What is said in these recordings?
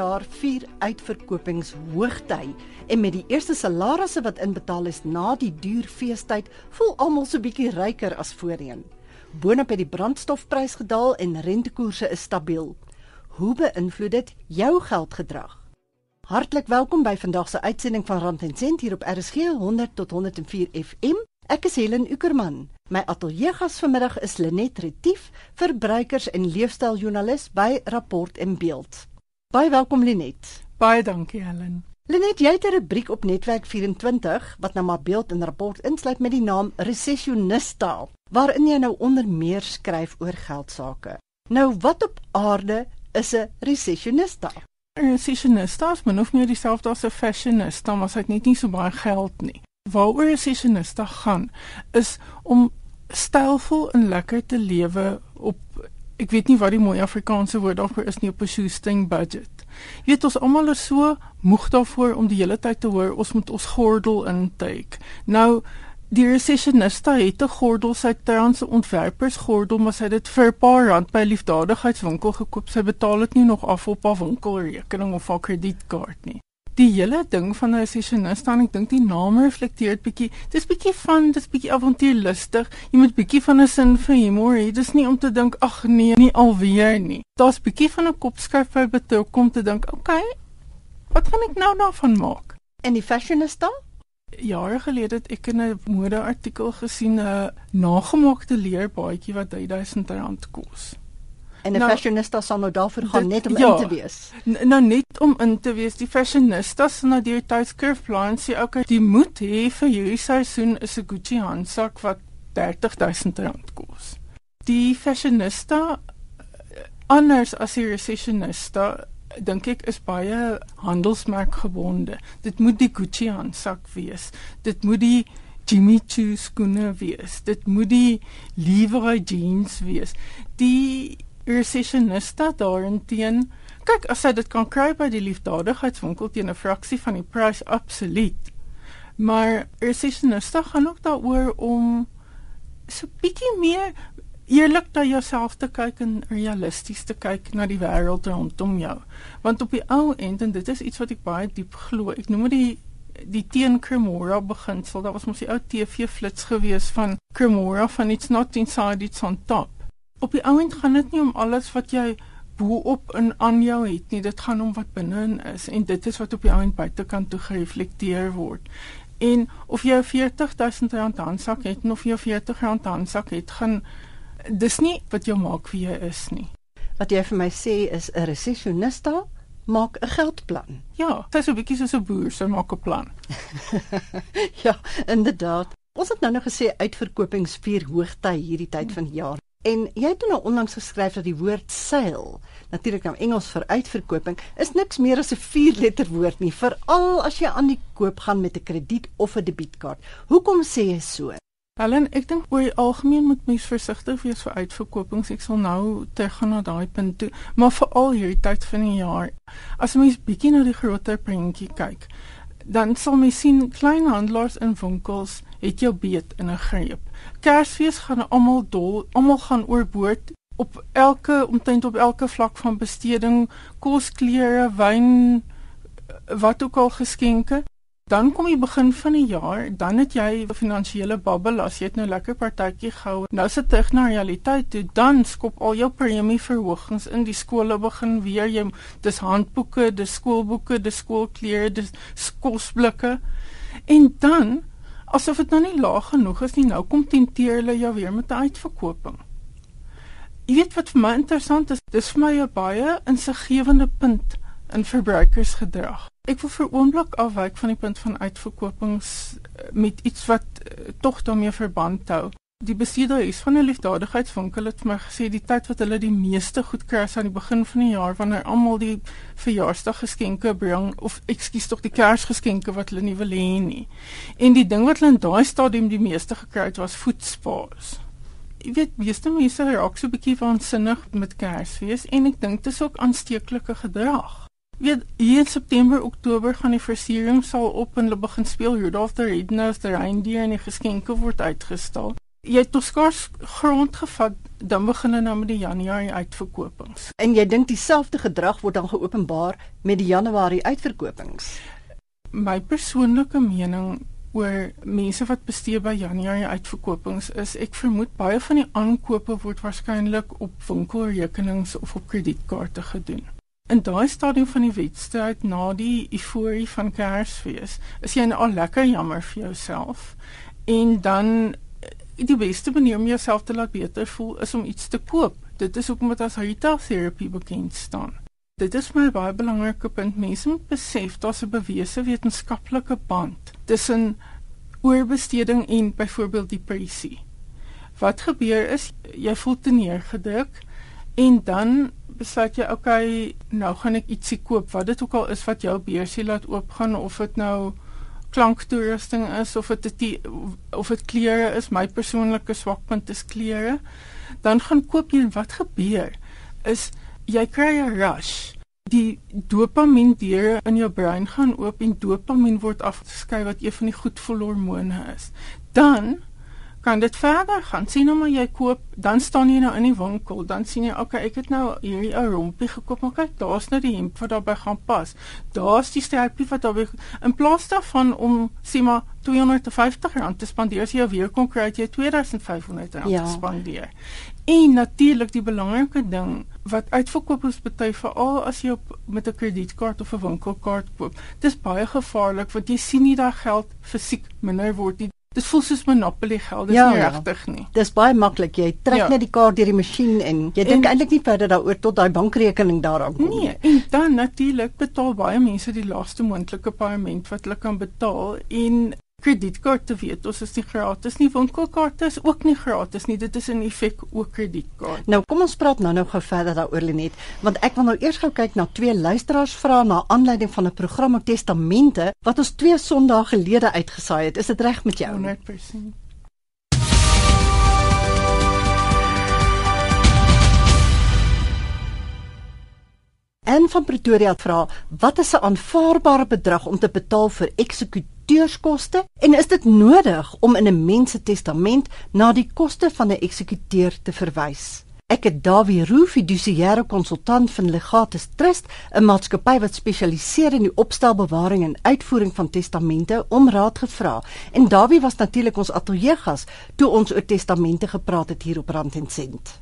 jaar vier uitverkopings hoogtyd en met die eerste salarisse wat inbetaal is na die duur feestyd, voel almal so bietjie ryker as voorheen. Boonop het die brandstofprys gedaal en rentekoerse is stabiel. Hoe beïnvloed dit jou geldgedrag? Hartlik welkom by vandag se uitsending van Rand en Sent hier op RSG 100 tot 104 FM. Ek is Helen Ukerman. My ateljeegas vanmiddag is Lenet Retief, verbruikers- en leefstyljoernalis by Rapport en Beeld. Baie welkom Lenet. Baie dankie Helen. Lenet, jy het 'n rubriek op Netwerk 24 wat nou maar Beeld en Rapport insluit met die naam Recessionista, waarin jy nou onder meer skryf oor geldsaake. Nou, wat op aarde is 'n recessionista? 'n Recessionista is min of meer dieselfde as 'n fashionista, maar hy het net nie so baie geld nie waaroor 'n sessionista gaan is om stylvol en lekker te lewe op ek weet nie wat die mooi Afrikaanse woord daarvoor is nie op 'n shoestring budget. Jy weet ons almal is so moeg daarvoor om die hele tyd te hoor ons moet ons gordel intake. Nou die recessionista het 'n gordel sy trans ontwerpers gordel maar sy het dit vir 'n paar rand by 'n liefdadigheidswinkel gekoop. Sy betaal dit nie nog af op haar winkelrekening of haar kredietkaart nie die hele ding van 'n sessionist dan ek dink die naam reflekteer bietjie dis bietjie van dis bietjie avontuurlustig jy moet bietjie van 'n sin vir humor hê dis nie om te dink ag nee nie alweer nie. Daar's bietjie van 'n kopskuif by betrok om te dink okay wat gaan ek nou daarvan maak? En die fashionista jare gelede het ek 'n modeartikel gesien 'n nagemaakte leerbaadjie wat 1000 rand kos En 'n nou, fashionista sal nou daarvoor gaan dit, net om ja, in te wees. Nou net om in te wees. Die fashionista sal nou deur tydskrif plan sê, okay, die moet hê vir hierdie seisoen is 'n Gucci handsak wat 30000 rand kos. Die fashionista anders as die recessionista dink ek is baie handelsmerk gebonde. Dit moet die Gucci handsak wees. Dit moet die Jimmy Choo skoene wees. Dit moet die Levi's jeans wees. Die recessionista daarenteen kyk as hy dit kan kry by die liefdadigheidswinkel teen 'n fraksie van die prys absoluut. Maar recessionista gaan ook daaroor om so bietjie meer eerlik na jouself te kyk en realisties te kyk na die wêreld rondom jou. Want op die ou end en dit is iets wat ek baie diep glo ek noem dit die teen Cremora beginsel. Daar was mos die ou TV flits gewees van Cremora van it's not inside it's on top op die ouend gaan dit nie om alles wat jy bo-op en aan jou het nie. Dit gaan om wat binne-in is en dit is wat op die ouend buitekant toe gereflekteer word. En of jy 40000 rand handsak het of jy 40 rand handsak het gaan dis nie wat jou maak wie jy is nie. Wat jy vir my sê is 'n resessionista maak 'n geldplan. Ja sy's so 'n bietjie soos 'n boer sy maak 'n plan. Ja inderdaad. Ons het nou nog gesê uitverkopings vier hoogtyd hierdie tyd van die jaar En jy het nou onlangs geskryf dat die woord sale, natuurlik nou Engels vir uitverkoping, is niks meer as 'n vier-letter woord nie, veral as jy aan die koop gaan met 'n krediet of 'n debietkaart. Hoekom sê jy so? Helen, ek dink oor die algemeen moet mens versigtig wees vir uitverkopings. Ek sal nou teruggaan na daai punt toe, maar veral hierdie tyd van die jaar. As mens bietjie na die groter prentjie kyk, dan sal mens sien kleinhandelaars en winkels het jou beet in 'n greep. Kersfees gaan almal dol, almal gaan oorboord op elke omtrent op elke vlak van besteding, kos, klere, wyn, wat ook al geskenke. Dan kom die begin van die jaar, dan het jy 'n finansiële babbel as jy het nou lekker partytjie gehou. Nou sit terug na realiteit toe, dan skop al jou premie verhogings in die skole begin weer jy dis handboeke, dis skoolboeke, dis skoolklere, dis kosblikke. En dan asof dit nou nie laag genoeg is nie, nou kom tenteer hulle jou weer met 'n uitverkoping. Jy weet wat vir my interessant is, dis vir my 'n baie insiggewende punt in verbruikersgedrag. Ek wil vir oomblik afwyk van die punt van uitverkopings eh, met iets wat uh, tog daarmee verband hou die besieder is van 'n liefdadigheidswinkel het my gesê die tyd wat hulle die meeste goed kry aan die begin van die jaar wanneer almal die verjaarsdaggeskenke bring of ekskuus tog die kersgeskenke wat hulle nie wil hê nie. En die ding wat hulle in daai stadium die meeste gekry het was voetspaars. Jy weet, meeste mense raak so 'n bietjie waansinnig met Kersfees en ek dink dit is ook aansteeklike gedrag. Jy weet, hier in September, Oktober gaan die versiering sal op en hulle begin speel Rudolph the Red-Nosed Reindeer en die geskenke word uitgestal Jy het toskars grond gevat, dan begin hulle nou met die Januarie uitverkopings. En jy dink dieselfde gedrag word dan geopenbaar met die Januarie uitverkopings? My persoonlike mening oor mense wat bestee by Januarie uitverkopings is ek vermoed baie van die aankope word waarskynlik op winkelrekenings of op kredietkaarte gedoen. In daai stadium van die wedstryd na die euforie van Kersfees, is jy al lekker jammer vir jouself en dan die beste manier om jouself te laat beter voel is om iets te koop. Dit is hoekom dit as retail therapy bekend staan. Dit is my baie belangrike punt. Mense moet besef daar's 'n bewese wetenskaplike band tussen oorbesteding en byvoorbeeld depressie. Wat gebeur is jy voel te neergedruk en dan besluit jy okay, nou gaan ek ietsie koop wat dit ook al is wat jou beursie laat oopgaan of dit nou klanktoerusting is of dit of dit klere is, my persoonlike swakpunt is klere. Dan gaan koop jy en wat gebeur is jy kry 'n rush. Die dopamien deure in jou brein gaan oop en dopamien word afgeskei wat een van die goedvoelhormone is. Dan kan dit verder gaan. Sien nou maar jy koop, dan staan jy nou in die winkel, dan sien jy, okay, ek het nou hierdie ou rompie gekoop, maar kyk, daar's nou die hemp wat daarbey gaan pas. Daar's die sterpie wat daarbey in plaas daarvan om sien maar R250 te spandeer, as jy weer kon kry jy R2500 ja. te spandeer. En natuurlik die belangrike ding wat uitverkopers bety veral as jy op met 'n kredietkaart of 'n winkelkaart koop. Dis baie gevaarlik want jy sien nie daai geld fisiek minder word nie. Dit voel soos Monopoly geld, dis ja, nie ja. regtig nie. Dis baie maklik. Jy trek ja. net die kaart deur die masjien en jy dink eintlik nie verder daaroor tot daai bankrekening daaraan kom nie. Nee, en dan natuurlik betaal baie mense die laagste moontlike paaiement wat hulle kan betaal en kredietkaarte weet. Ons is nie gratis nie winkelkaarte is ook nie gratis nie. Dit is in effek ook kredietkaart. Nou kom ons praat nou nou gou verder daaroor Lenet want ek wil nou eers gou kyk na twee luisteraars vra na aanleiding van 'n program op testamente wat ons twee sondae gelede uitgesaai het. Is dit reg met jou? 100% En van Pretoria vra, wat is 'n aanvaarbare bedrag om te betaal vir eksekutie eksekuteuurskoste en is dit nodig om in 'n mens se testament na die koste van 'n eksekuteur te verwys? Ek het Dawie Roo, fidusiëre konsultant van Legatus Trust, 'n maatskappy wat spesialiseer in die opstel, bewaring en uitvoering van testamente, om raad gevra. En Dawie was natuurlik ons ateljeegas toe ons oor testamente gepraat het hier op Rand en Sent.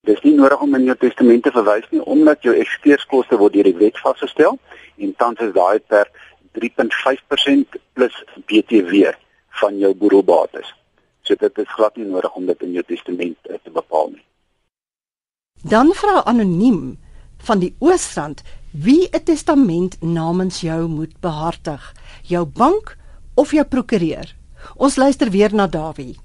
Dit is nie nodig om in jou testament te verwys nie omdat jou eksekuteuurskoste word deur die wet vasgestel en tans is daai per 3.5% plus BTW van jou boedelbates. So dit is glad nie nodig om dit in jou testament eh, te bepaal nie. Dan vra anoniem van die Oosrand wie 'n testament namens jou moet behartig, jou bank of jou prokureur. Ons luister weer na Dawie.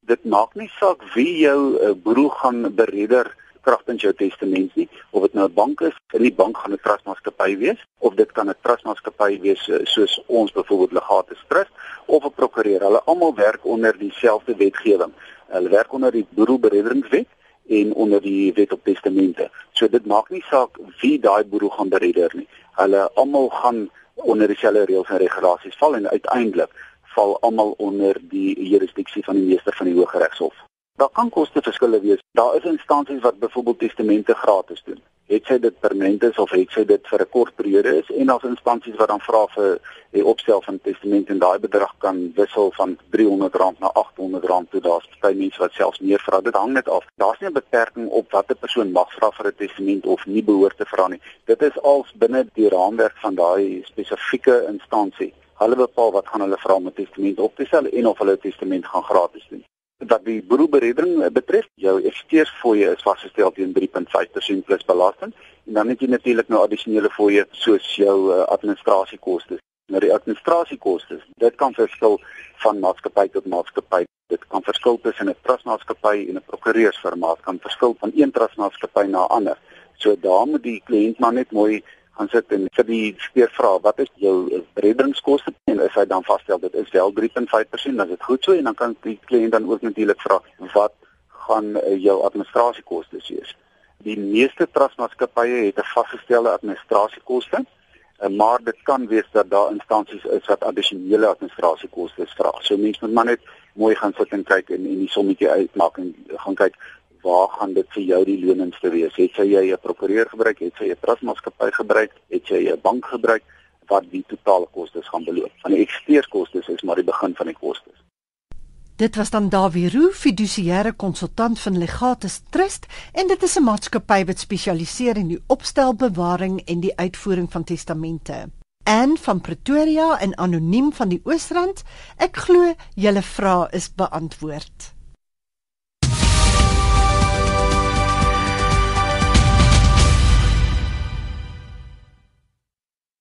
Dit maak nie saak wie jou uh, boedel gaan bereder kragtens jou testament nie of dit nou 'n bank is, in die bank gaan 'n trustmaatskappy wees of dit kan 'n trustmaatskappy wees eh, soos ons byvoorbeeld Legatus Trust of 'n prokureur. Hulle almal werk onder dieselfde wetgewing. Hulle werk onder die boedelberederingswet en onder die wet op testamente. So dit maak nie saak wie daai boedel gaan bereder nie. Hulle almal gaan onder dieselfde reëls en regulasies val en uiteindelik val almal onder die jurisdiksie van die meester van die Hooggeregshof. Daar kan koste verskille wees. Daar is instansies wat byvoorbeeld testamente gratis doen. Het sy dit permanent is of het sy dit vir 'n kort periode is en daar's instansies wat dan vra vir die opstel van testament en daai bedrag kan wissel van R300 na R800 toe. Daar's baie mense wat selfs meer vra. Dit hang net af. Daar's nie 'n beperking op wat 'n persoon mag vra vir 'n testament of nie behoort te vra nie. Dit is als binne die raamwerk van daai spesifieke instansie. Hulle bepaal wat gaan hulle vra om 'n testament op te stel en of hulle 'n testament gaan gratis doen wat die boedelberedering betref, jou eksteersfooie is vasgestel teen 3.5% plus belasting en dan het jy natuurlik nou addisionele fooie soos jou uh, administrasiekoste. Nou die administrasiekoste, dit kan verskil van maatskappy tot maatskappy. Dit kan verskil tussen 'n trustmaatskappy en 'n prokureursfirma, kan verskil van een trustmaatskappy na 'n ander. So daar moet die kliënt maar net mooi gaan sit en vir die speer vra wat is jou reddingskoste en as hy dan vasstel dit is wel 3.5% dan is dit goed so en dan kan die kliënt dan ook natuurlik vra wat gaan uh, jou administrasiekoste wees. Die meeste trustmaatskappye het 'n vasgestelde administrasiekoste Uh, maar dit kan wees dat daar instansies is wat addisionele administrasiekoste vra. So mense moet maar net mooi gaan sit en kyk en, en die sommetjie uitmaak en gaan kyk waar gaan dit vir jou die lonendste wees? Het jy 'n prokureur gebruik? Het jy 'n trustmaatskappy gebruik? Het jy 'n bank gebruik? wat die totale kostes gaan beloop. Van die eksteurskostes is maar die begin van die kostes. Dit was dan Dawie Roo, fidusiëre konsultant van Legatus Trust en dit is 'n maatskappy wat spesialiseer in die opstel, bewaring en die uitvoering van testamente. En van Pretoria en anoniem van die Oosrand, ek glo julle vrae is beantwoord.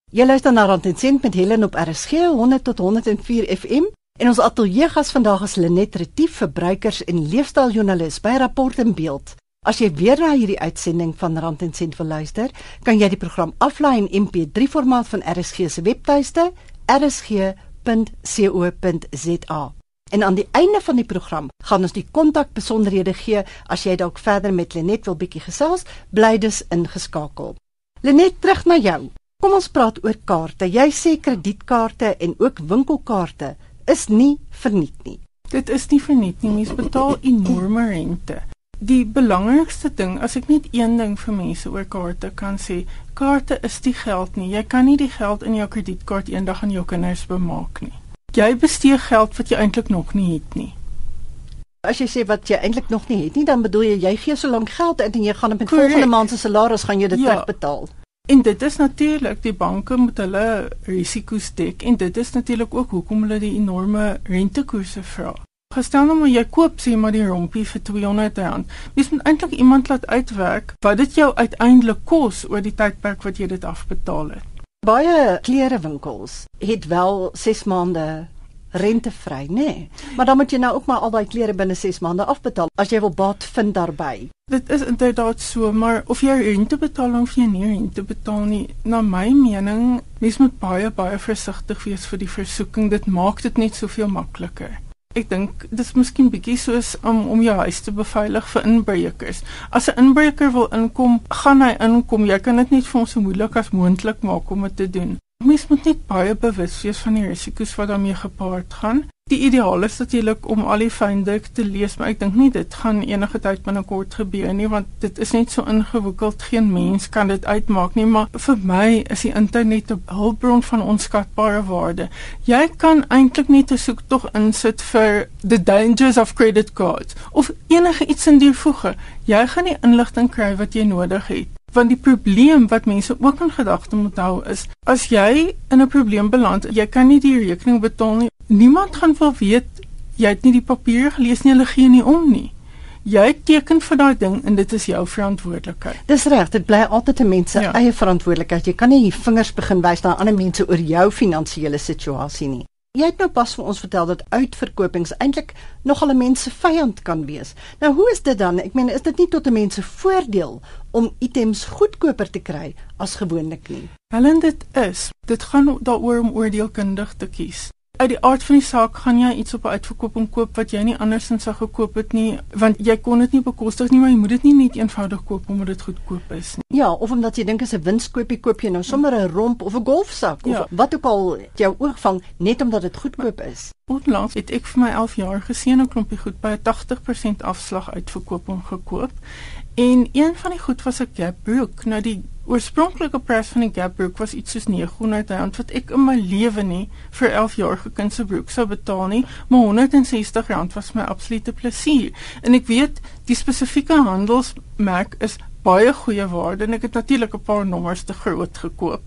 Jy luister na Rand en Sent met Helen op RSG 100 tot 104 FM en ons ateljee gas vandag is Lenet Retief, verbruikers en leefstyljoernalis by Rapport en Beeld. As jy weer na hierdie uitsending van Rand en Sent wil luister, kan jy die program aflaai in MP3 formaat van RSG se webtuiste rsg.co.za. En aan die einde van die program gaan ons die kontakbesonderhede gee as jy dalk verder met Lenet wil bietjie gesels, bly dus ingeskakel. Lenet, terug na jou. Kom ons praat oor kaarte. Jy sê kredietkaarte en ook winkelkaarte is nie verniet nie. Dit is nie verniet nie. Mens betaal enorme rente. Die belangrikste ding, as ek net een ding vir mense oor kaarte kan sê, kaarte is die geld nie. Jy kan nie die geld in jou kredietkaart eendag aan jou kinders bemaak nie. Jy bestee geld wat jy eintlik nog nie het nie. As jy sê wat jy eintlik nog nie het nie, dan bedoel jy jy gee so lank geld uit en jy gaan met volgende maand se salaris gaan jy dit ja. terugbetaal. En dit is natuurlik die banke moet hulle risiko's dek en dit is natuurlik ook hoekom hulle die enorme rentekoerse vra. Gestel nou maar jy koop sê maar die rompie vir R200. Mens moet eintlik iemand laat uitwerk wat dit jou uiteindelik kos oor die tydperk wat jy dit afbetaal het. Baie klerewinkels het wel 6 maande rentevry, nê? Nee. Maar dan moet jy nou ook maar al daai klere binne 6 maande afbetaal as jy wil baat vind daarbey. Dit is inderdaad so, maar of jy rente betaal of jy nie rente betaal nie, na my mening, mens moet baie baie versigtig wees vir die versoeking. Dit maak dit net soveel makliker. Ek dink dis miskien bietjie soos om om jou huis te beveilig vir inbrekers. As 'n inbreker wil inkom, gaan hy inkom. Jy kan dit net vir hom so moeilik as moontlik maak om dit te doen. Mens moet net baie bewus wees van die risiko's wat daarmee gepaard gaan. Die ideaal is natuurlik om al die feindruk te lees, maar ek dink nie dit gaan enige tyd binnekort gebeur nie want dit is net so ingewikkeld. Geen mens kan dit uitmaak nie, maar vir my is die internet 'n hulpbron van onskatbare waarde. Jy kan eintlik net 'n soektog insit vir the dangers of credit cards of enige iets in die voege. Jy gaan die inligting kry wat jy nodig het. Want die probleem wat mense ook in gedagte moet hou is as jy in 'n probleem beland, jy kan nie die rekening betaal nie niemand gaan wel weet jy het nie die papiere gelees nie, hulle gee nie om nie. Jy teken vir daai ding en dit is jou verantwoordelikheid. Dis reg, dit bly altyd 'n mens se ja. eie verantwoordelikheid. Jy kan nie hier vingers begin wys na ander mense oor jou finansiële situasie nie. Jy het nou pas vir ons vertel dat uitverkopings eintlik nogal 'n mens se vyand kan wees. Nou hoe is dit dan? Ek meen, is dit nie tot 'n mens se voordeel om items goedkoper te kry as gewoonlik nie? Helen, dit is. Dit gaan daaroor om oordeelkundig te kies uit die aard van die saak gaan jy iets op 'n uitverkoping koop wat jy nie andersins sou gekoop het nie want jy kon dit nie bekostig nie maar jy moet dit nie net eenvoudig koop omdat dit goedkoop is nie. Ja, of omdat jy dink as 'n winskoopie koop jy nou sommer 'n romp of 'n golfsak of ja. wat ook al jou oog vang net omdat dit goedkoop is. Onlangs het ek vir my 11 jaar gesien 'n klompie goed by 'n 80% afslag uitverkoping gekoop en een van die goed was 'n Gap broek. Nou die oorspronklike prys van die Gap broek was iets soos 900 rand wat ek in my lewe nie vir 11 jaar gekind se broek sou betaal nie, maar 160 rand was my absolute plesier. En ek weet die spesifieke handelsmerk is baie goeie waarde en ek het natuurlik 'n paar nommers te groot gekoop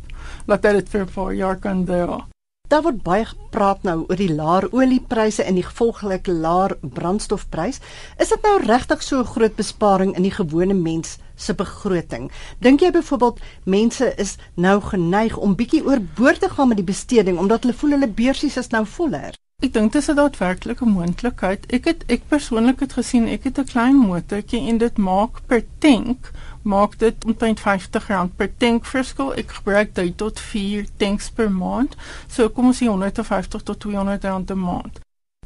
laat dit vir 'n paar jaar kan dra. Daar word baie gepraat nou oor die laer oliepryse en die gevolglike laer brandstofprys. Is dit nou regtig so 'n groot besparing in die gewone mens se begroting? Dink jy byvoorbeeld mense is nou geneig om bietjie oorboord te gaan met die besteding omdat hulle voel hulle beursies is nou voller? Ek dink dit is 'n daadwerklike moontlikheid. Ek het ek persoonlik het gesien ek het 'n klein motortjie en dit maak per tank maak dit omtrent R50 per tank verskil. Ek gebruik dit tot 4 tanks per maand. So kom ons sê 150 tot 200 rand 'n maand.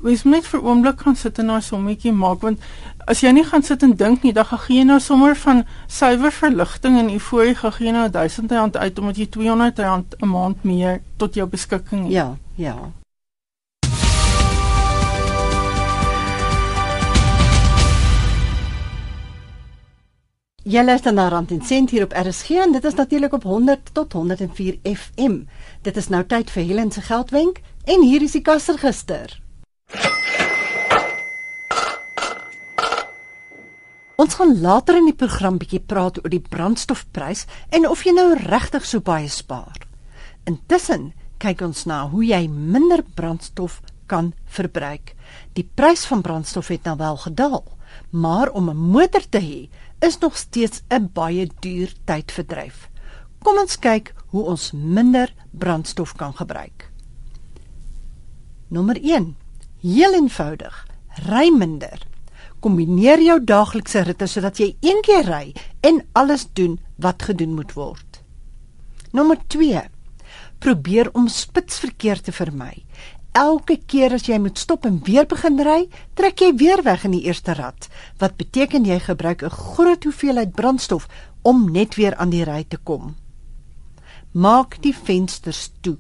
Wees net vir oomblik gaan sit en 'n sommetjie maak want as jy nie gaan sit en dink nie, dan gaan jy nou sommer van suiwer verligting en euforie jy nou R1000 uit omdat jy R200 'n maand meer tot jou beskikking het. Ja, ja. Jy luister na Rand en Sent hier op RSG en dit is natuurlik op 100 tot 104 FM. Dit is nou tyd vir Helen se geldwenk en hier is die kasregister. Ons gaan later in die program bietjie praat oor die brandstofprys en of jy nou regtig so baie spaar. Intussen kyk ons na hoe jy minder brandstof kan verbruik. Die prys van brandstof het nou wel gedaal, maar om 'n motor te hê is nog steeds 'n baie duur tydverdryf. Kom ons kyk hoe ons minder brandstof kan gebruik. Nommer 1. Heel eenvoudig, ry minder. Kombineer jou daaglikse ritte sodat jy een keer ry en alles doen wat gedoen moet word. Nommer 2. Probeer om spitsverkeer te vermy elke keer as jy moet stop en weer begin ry, trek jy weer weg in die eerste rad, wat beteken jy gebruik 'n groot hoeveelheid brandstof om net weer aan die ry te kom. Maak die vensters toe.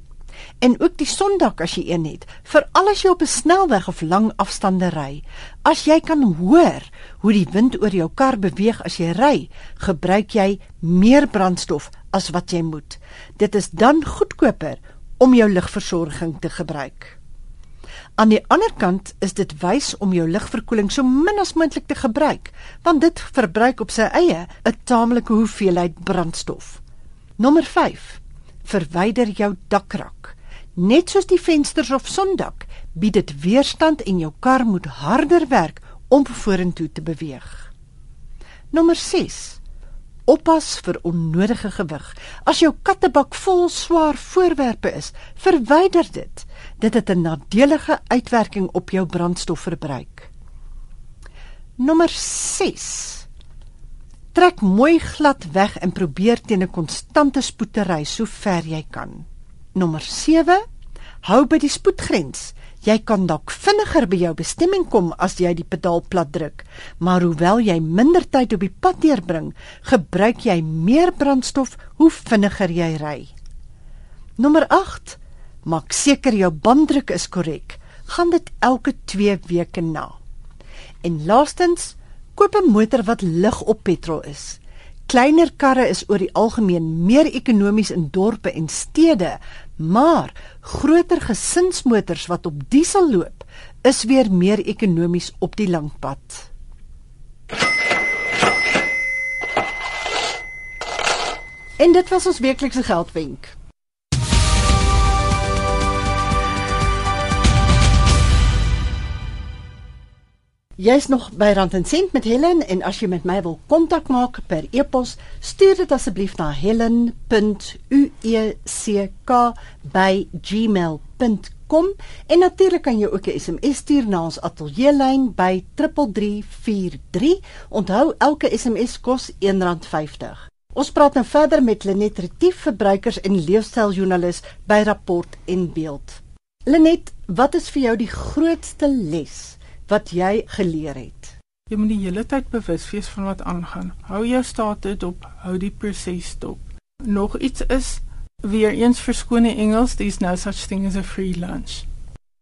En ook die sondak as jy een het, veral as jy op 'n snelweg of lang afstande ry. As jy kan hoor hoe die wind oor jou kar beweeg as jy ry, gebruik jy meer brandstof as wat jy moet. Dit is dan goedkoper om jou ligversorging te gebruik. Aan die ander kant is dit wys om jou ligverkoeling so min as moontlik te gebruik, want dit verbruik op sy eie 'n taamlike hoeveelheid brandstof. Nommer 5. Verwyder jou dakrak. Net soos die vensters of sondak, bied dit weerstand en jou kar moet harder werk om vorentoe te beweeg. Nommer 6. Oppas vir onnodige gewig. As jou kattebak vol swaar voorwerpe is, verwyder dit dit het 'n nadelige uitwerking op jou brandstofverbruik. Nommer 6. Trek mooi glad weg en probeer teen 'n konstante spoed te ry so ver jy kan. Nommer 7. Hou by die spoedgrens. Jy kan dalk vinniger by jou bestemming kom as jy die pedaal plat druk, maar hoewel jy minder tyd op die pad deurbring, gebruik jy meer brandstof hoe vinniger jy ry. Nommer Maak seker jou banddruk is korrek. Gaan dit elke 2 weke na. En laastens, koop 'n motor wat lig op petrol is. Kleiner karre is oor die algemeen meer ekonomies in dorpe en stede, maar groter gesinsmotors wat op diesel loop, is weer meer ekonomies op die lang pad. En dit was ons weeklikse geldwenk. Jy's nog by Rand en Sent met Helen en as jy met my wil kontak maak per e-pos, stuur dit asseblief na helen.ueck@gmail.com en natuurlik kan jy ook 'n SMS stuur na ons ateljeelyn by 3343. Onthou elke SMS kos R1.50. Ons praat nou verder met Lenet Retief, verbruikers en leefstyljoernalis by Rapport en Beeld. Lenet, wat is vir jou die grootste les? Wat jy geleer het? Jy moet die hele tyd bewus wees van wat aangaan. Hou jou staat op, hou die proses dop. Nog iets is weer eens verskone Engels, there's no such thing as a free lunch.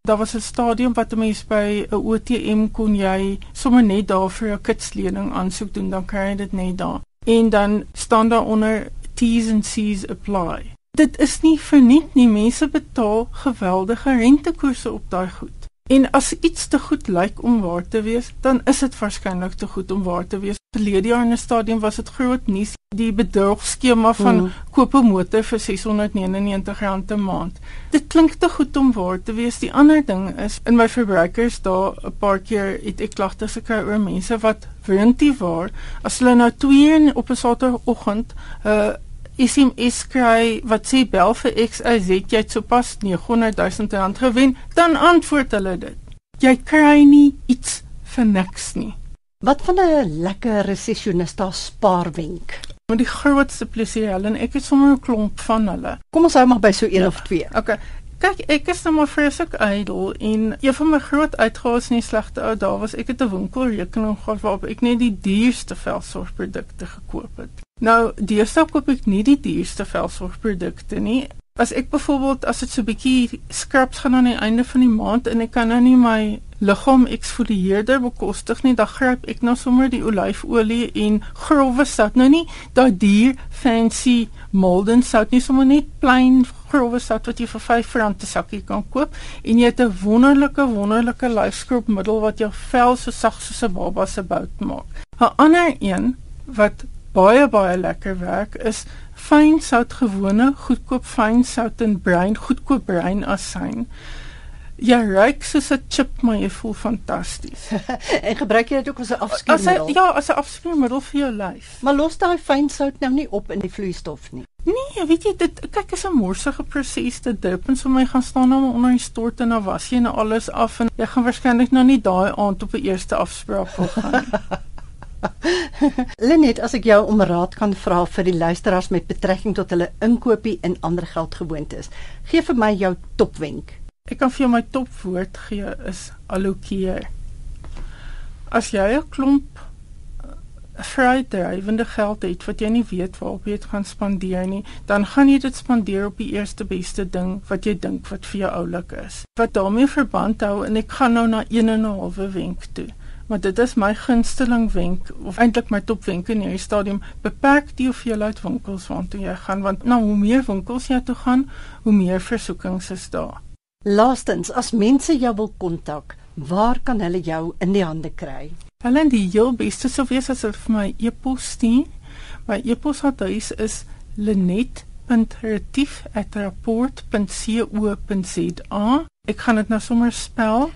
Daar was 'n stadium wat 'n mens by 'n OTM kon jy sommer net daar vir 'n kitslening aansoek doen, dan kry jy dit net daar. En dan staan daar onder T's and C's apply. Dit is nie verniet nie, mense betaal geweldige rentekoerse op daai goed. En as iets te goed lyk om waar te wees, dan is dit waarskynlik te goed om waar te wees. Verlede jaar in 'n stadium was dit groot nuus, die bedrogskema van mm. koop 'n motor vir R699 'n maand. Dit klink te goed om waar te wees. Die ander ding is in my verbruikers daar 'n paar keer het ek klagtes gekry oor mense wat wrintie waar as hulle nou twee op 'n Saterdagoggend 'n uh, SMS kry wat sê bel vir XYZ jy het sopas 900 000 rand gewen, dan antwoord hulle dit. Jy kry nie iets vir niks nie. Wat van 'n lekker resessionista spaarwenk? Want die grootste plesier hulle en ek het sommer 'n klomp van hulle. Kom ons hou maar by so een ja. of twee. Okay. Kyk, ek is nou maar vreeslik ydel en een van my groot uitgawes in die slegte ou dae was ek het 'n winkelrekening gehad waarop ek net die duurste velsorgprodukte gekoop het. Nou, deesdae koop ek nie die duurste velsorgprodukte nie. As ek byvoorbeeld as dit so bietjie scrubs gaan aan die einde van die maand en ek kan nou nie my liggaam eksfolieerder bekostig nie, dan gryp ek nou sommer die olyfolie en growwe sout. Nou nie daai duur fancy Molden sout nie, sommer net plain growwe sout wat jy vir R5 'n sakkie kan koop en jy het 'n wonderlike wonderlike lyfskropmiddel wat jou vel so sag soos 'n baba se bout maak. 'n Ander een wat baie baie lekker werk is fyn sout gewone goedkoop fyn sout en bruin goedkoop bruin asyn. Ja, ryk soos 'n chip, maar jy voel fantasties. en gebruik jy dit ook as 'n afskeermiddel? Ja, as 'n afskeermiddel vir jou lyf. Maar los daai fyn sout nou nie op in die vloeistof nie. Nee, weet jy dit kyk is 'n morsige proses te dip en so my gaan staan nou onder die stort en dan was jy nou alles af en jy gaan waarskynlik nou nie daai aand op 'n eerste afspraak wil gaan. Lenet, as ek jou om raad kan vra vir die luisteraars met betrekking tot hulle inkopie en ander geldgewoontes, gee vir my jou topwenk. Ek kan vir jou my topwoord gee is allokeer. As jy 'n klomp eh, vrydrywende geld het wat jy nie weet waarop jy dit gaan spandeer nie, dan gaan jy dit spandeer op die eerste beste ding wat jy dink wat vir jou oulik is. Wat daarmee verband hou en ek gaan nou na 1 en 'n halwe wenk toe. Maar dit is my gunsteling wenk of eintlik my topwenk in hierdie stadium. Beperk die hoeveelheid winkels waartoe jy gaan want nou hoe meer winkels jy toe gaan, hoe meer versoekings is daar. Laastens, as mense jou wil kontak, waar kan hulle jou in die hande kry? Hulle in die heel beste sou wees as hulle vir my e-pos stuur. My e-posadres is lenet.retief@rapport.co.za. Ek kan dit nou sommer spel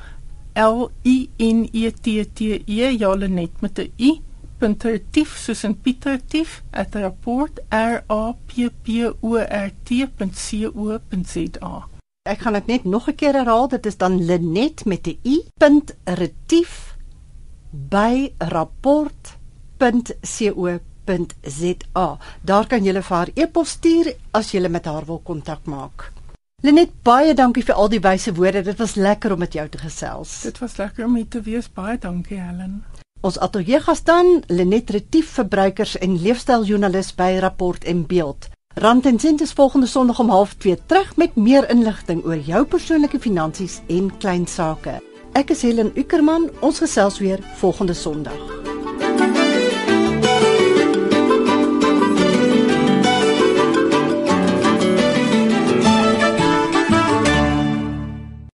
L I N E T T E ja Lenet met 'n i .retief soos in Pieter Tief @rapport r a p p o r t.co.za ek gaan dit net nog 'n keer herhaal. Dit is dan Linet met 'n i. retief by rapport.co.za. Daar kan jy vir haar e-pos stuur as jy met haar wil kontak maak. Linet, baie dankie vir al die wyse woorde. Dit was lekker om met jou te gesels. Dit was lekker om hier te wees. Baie dankie, Helen. Ons ateljee gas dan Linet Retief, verbruikers en leefstyljoernalis by Rapport en Beeld. Rand en Sent is volgende Sondag om 0.30 terug met meer inligting oor jou persoonlike finansies en klein sake. Ek is Helen Ukerman, ons gesels weer volgende Sondag.